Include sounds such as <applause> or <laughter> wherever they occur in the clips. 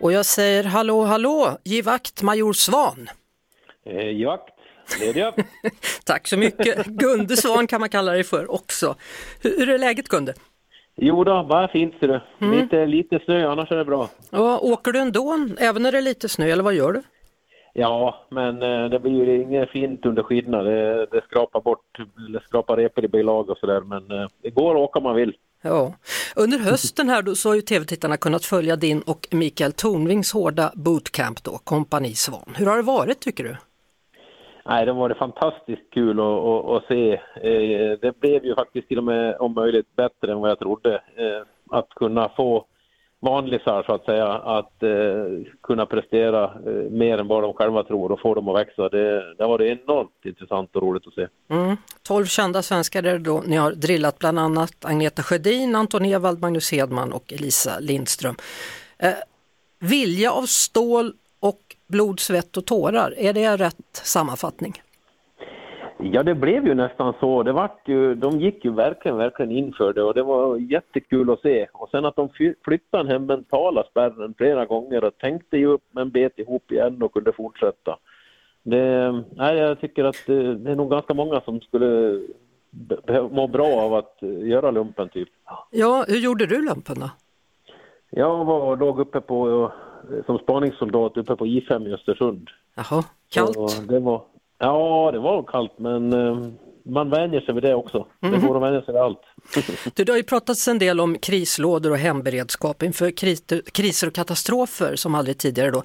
Och jag säger hallå, hallå, givakt Major Svan. Eh, det är det. Tack så mycket. Gunde Svan kan man kalla dig för också. Hur, är läget Gunde? Jo då, bara fint ser du. Lite, lite snö, annars är det bra. Ja, åker du ändå, även när det är lite snö, eller vad gör du? Ja, men eh, det blir ju inget fint under skidorna. Det, det skrapar bort, det skrapar repor i belag och sådär. Men eh, det går att åka om man vill. Ja. Under hösten här då, så har ju tv-tittarna kunnat följa din och Mikael Tornvings hårda bootcamp då, Kompani Svan. Hur har det varit tycker du? Nej, det var varit fantastiskt kul att, att, att se. Eh, det blev ju faktiskt till och med om möjligt bättre än vad jag trodde. Eh, att kunna få vanlisar så att säga, att eh, kunna prestera eh, mer än vad de själva tror och få dem att växa. Det, det varit enormt intressant och roligt att se. Mm. 12 kända svenskar är det då ni har drillat bland annat Agneta Sjödin, Anton Ewald, Magnus Hedman och Elisa Lindström. Eh, vilja av stål och blod, svett och tårar, är det rätt sammanfattning? Ja, det blev ju nästan så. Det vart ju, de gick ju verkligen, verkligen inför det och det var jättekul att se. Och sen att de fly- flyttade den här mentala spärren flera gånger och tänkte ju upp men bet ihop igen och kunde fortsätta. Det, nej, jag tycker att det, det är nog ganska många som skulle må bra av att eh, göra lumpen typ. Ja, hur gjorde du lumpen då? Jag var, låg uppe på, eh, som spaningssoldat uppe på I5 i Östersund. Jaha, kallt? Så det var, ja, det var kallt men eh, man vänjer sig vid det också. Det går att vänja sig vid allt. <laughs> Du, det har ju pratats en del om krislådor och hemberedskap inför kris, kriser och katastrofer som aldrig tidigare då.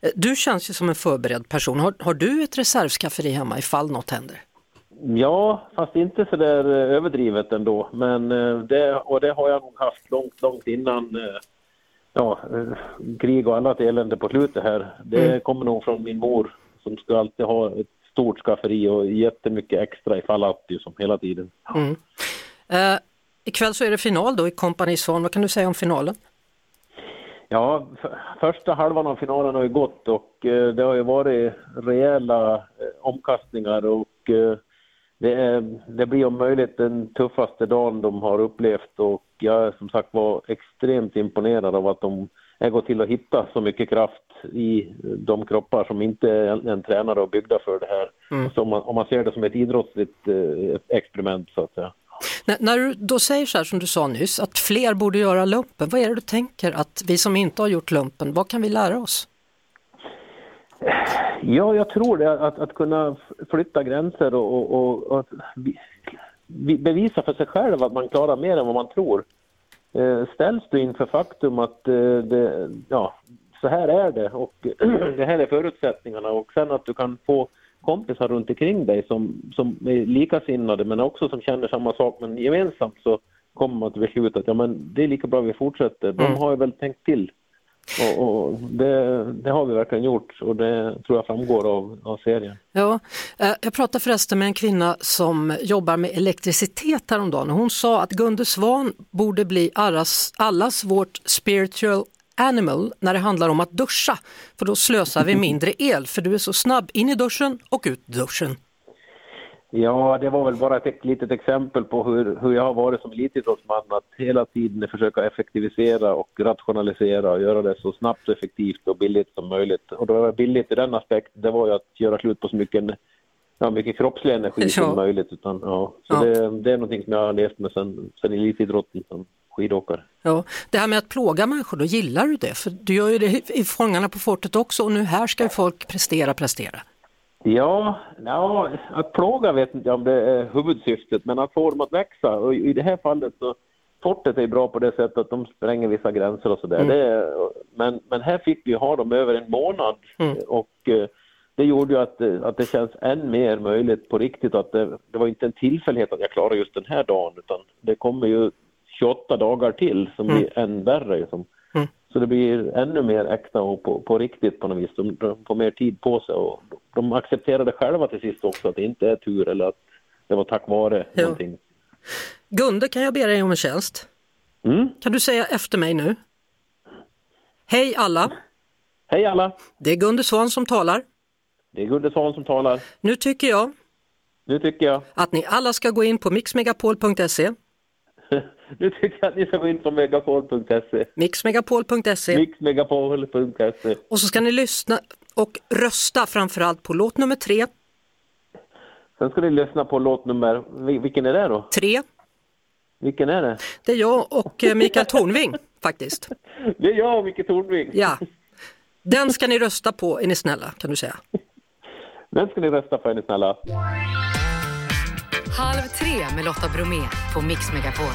Eh, Du känns ju som en förberedd person. Har, har du ett reservskafferi hemma ifall något händer? Ja, fast inte så där eh, överdrivet ändå. Men det, och det har jag nog haft långt, långt innan ja, krig och annat elände på slutet här. Det kommer nog från min mor som skulle alltid ha ett stort skafferi och jättemycket extra ifall att ju som hela tiden. Eh, ikväll så är det final då i Kompani Svan. Vad kan du säga om finalen? Ja, första halvan av finalen har ju gått och eh, det har ju varit rejäla eh, omkastningar och eh, det, är, det blir om möjligt den tuffaste dagen de har upplevt och jag är som sagt var extremt imponerad av att de är gått till att hitta så mycket kraft i de kroppar som inte är en tränare och byggda för det här. Så om, man, om man ser det som ett idrottsligt eh, experiment så att säga. N- när du då säger så här som du sa nyss, att fler borde göra lumpen. Vad är det du tänker att vi som inte har gjort lumpen, vad kan vi lära oss? Ja, jag tror det. Att, att kunna flytta gränser och, och, och, bevisa för sig själv att man klarar mer än vad man tror. Eh, ställs du inför faktum att eh, det, ja, så här är det och <clears throat> det här är förutsättningarna och sen att du kan få kompisar runt omkring dig som, som är likasinnade men också som känner samma sak men gemensamt så kommer man till beslut att ja, men det är lika bra vi fortsätter. De har ju väl tänkt till. Och, och det, det har vi verkligen gjort och det tror jag framgår av, av serien. Ja, eh, jag pratade förresten med en kvinna som jobbar med elektricitet häromdagen och hon sa att Gunde Svan borde bli allas, allas vårt spiritual animal när det handlar om att duscha. För då slösar vi <laughs> mindre el för du är så snabb in i duschen och ut duschen. Ja, det var väl bara ett litet exempel på hur, hur jag har varit som elitidrottsman. Att hela tiden försöka effektivisera och rationalisera och göra det så snabbt, och effektivt och billigt som möjligt. Och då var billigt i den aspekten, det var ju att göra slut på så mycket, ja, mycket kroppslig energi <laughs> Ja. som möjligt. Utan, ja, så Ja. Det, det är någonting som jag har levt med sen elitidrotten som skidåkare. Ja, det här med att plåga människor, då gillar du det? För du gör ju det i Fångarna på fortet också och nu här ska folk prestera, prestera. Ja, ja, att plåga vet inte om det är huvudsyftet, men att få dem att växa. Och i det här fallet så, Fortet är bra på det sättet att de spränger vissa gränser och sådär. Är- Men, men här fick vi ha dem över en månad och eh, det gjorde ju att, eh, att det känns än mer möjligt på riktigt att det, det var inte en tillfällighet att jag klarade just den här dagen utan det kommer ju 28 dagar till som blir än värre. Som, Så det blir ännu mer äkta och på, på riktigt på något vis. De, de får mer tid på sig och de accepterar det själva till sist också, att det inte är tur eller att det var tack vare Ja. någonting. Gunde, kan jag be dig om en tjänst? Mm. Kan du säga efter mig nu? Hej alla, Hej alla! det är Gunde Svan som talar. Det är Gunde Svan som talar. Nu tycker jag Nu tycker jag, att ni alla ska gå in på mixmegapol.se, nu tycker jag att ni ska gå in på megapol.se, mixmegapol.se mixmegapol.se. och så ska ni lyssna och rösta framförallt på låt nummer tre, Sen ska ni lyssna på låt nummer, vil- vilken är det då? tre. Vilken är det? Det är jag och eh, Mikael Tornving <laughs> faktiskt. Det är jag och Micke Tornving. Ja. Den ska ni rösta på är ni snälla kan du säga. Vem ska ni rösta på är ni snälla? Halv tre med Lotta Bromé på Mix Megapol.